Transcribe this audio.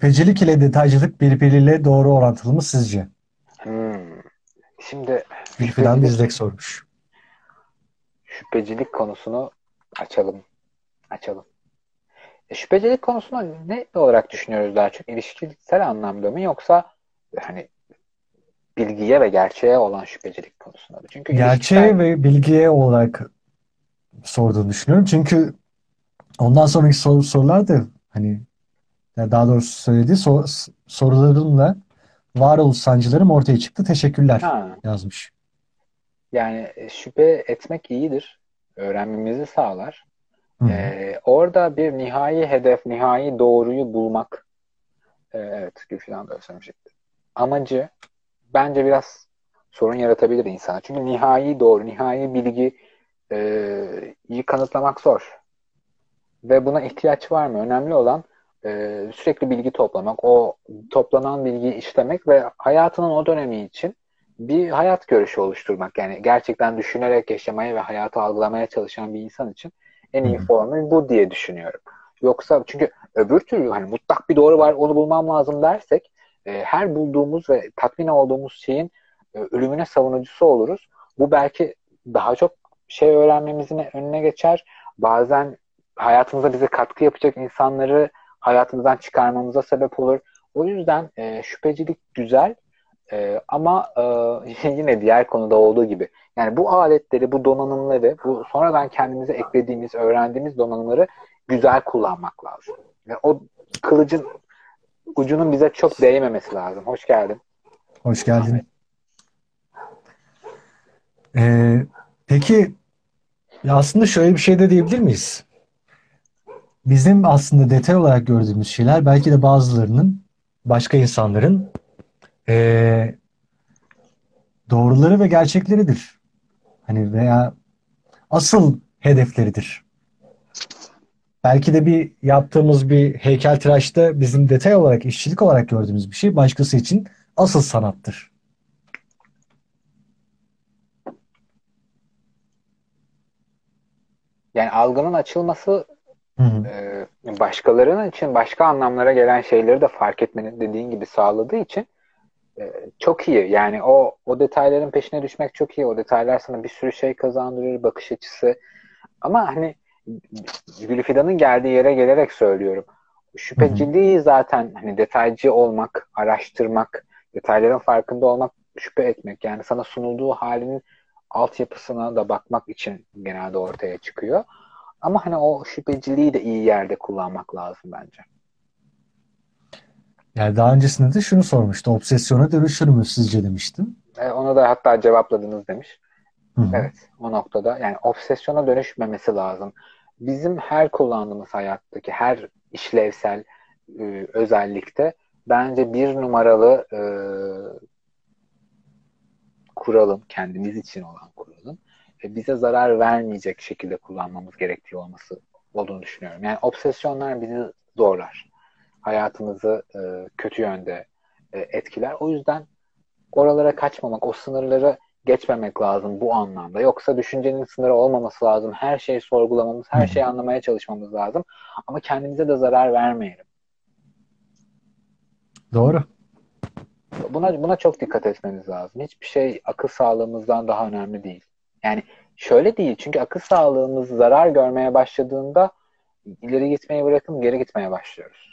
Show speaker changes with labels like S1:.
S1: Şüphecilik ile detaycılık birbiriyle doğru orantılı mı sizce?
S2: Hmm. Şimdi şüphecilik,
S1: Dizdek sormuş.
S2: şüphecilik konusunu açalım. Açalım. E, şüphecilik konusunu ne olarak düşünüyoruz daha çok? İlişkisel anlamda mı yoksa hani bilgiye ve gerçeğe olan şüphecilik konusunda mı? Çünkü
S1: Gerçeğe
S2: ilişkisel
S1: ve bilgiye olarak sorduğunu düşünüyorum. Çünkü ondan sonraki sor- sorular da hani daha doğrusu söylediği sor- sorularımla varoluş sancılarım ortaya çıktı. Teşekkürler
S2: ha,
S1: yazmış.
S2: yani e, şüphe etmek iyidir. Öğrenmemizi sağlar.
S1: Hı hı.
S2: E, orada bir nihai hedef, nihai doğruyu bulmak e, evet Gülfidan da öyle söylemişti. Amacı bence biraz sorun yaratabilir insana. Çünkü nihai doğru, nihai bilgi e, iyi kanıtlamak zor. Ve buna ihtiyaç var mı? Önemli olan e, sürekli bilgi toplamak, o toplanan bilgiyi işlemek ve hayatının o dönemi için bir hayat görüşü oluşturmak. Yani gerçekten düşünerek yaşamaya ve hayatı algılamaya çalışan bir insan için en iyi formül bu diye düşünüyorum. Yoksa çünkü öbür türlü hani mutlak bir doğru var onu bulmam lazım dersek e, her bulduğumuz ve tatmin olduğumuz şeyin e, ölümüne savunucusu oluruz. Bu belki daha çok şey öğrenmemizin önüne geçer. Bazen hayatımıza bize katkı yapacak insanları hayatımızdan çıkarmamıza sebep olur. O yüzden e, şüphecilik güzel e, ama e, yine diğer konuda olduğu gibi yani bu aletleri, bu donanımları, bu sonradan kendimize eklediğimiz, öğrendiğimiz donanımları güzel kullanmak lazım. Ve o kılıcın ucunun bize çok değmemesi lazım. Hoş geldin.
S1: Hoş geldin. Ee, peki ya aslında şöyle bir şey de diyebilir miyiz? Bizim aslında detay olarak gördüğümüz şeyler belki de bazılarının başka insanların ee, doğruları ve gerçekleridir. Hani veya asıl hedefleridir. Belki de bir yaptığımız bir heykeltıraşta bizim detay olarak, işçilik olarak gördüğümüz bir şey başkası için asıl sanattır.
S2: Yani algının açılması
S1: Hı hı.
S2: e, başkalarının için başka anlamlara gelen şeyleri de fark etmenin dediğin gibi sağladığı için e, çok iyi. Yani o o detayların peşine düşmek çok iyi. O detaylar sana bir sürü şey kazandırır, bakış açısı. Ama hani Gülfidan'ın geldiği yere gelerek söylüyorum. Şüpheciliği zaten hani detaycı olmak, araştırmak, detayların farkında olmak, şüphe etmek. Yani sana sunulduğu halinin altyapısına da bakmak için genelde ortaya çıkıyor. Ama hani o şüpheciliği de iyi yerde kullanmak lazım bence.
S1: Yani daha öncesinde de şunu sormuştu. Obsesyona dönüşür mü sizce demiştim.
S2: E, onu da hatta cevapladınız demiş.
S1: Hı hı.
S2: Evet, o noktada yani obsesyona dönüşmemesi lazım. Bizim her kullandığımız hayattaki her işlevsel e, özellikte bence bir numaralı e, kuralın, kendimiz için olan kuralın e, bize zarar vermeyecek şekilde kullanmamız gerektiği olması olduğunu düşünüyorum. Yani obsesyonlar bizi zorlar. Hayatımızı e, kötü yönde e, etkiler. O yüzden oralara kaçmamak, o sınırları geçmemek lazım bu anlamda. Yoksa düşüncenin sınırı olmaması lazım. Her şeyi sorgulamamız, her şeyi anlamaya çalışmamız lazım. Ama kendimize de zarar vermeyelim.
S1: Doğru.
S2: Buna buna çok dikkat etmemiz lazım. Hiçbir şey akıl sağlığımızdan daha önemli değil. Yani şöyle değil. Çünkü akıl sağlığımız zarar görmeye başladığında ileri gitmeyi bırakın geri gitmeye başlıyoruz.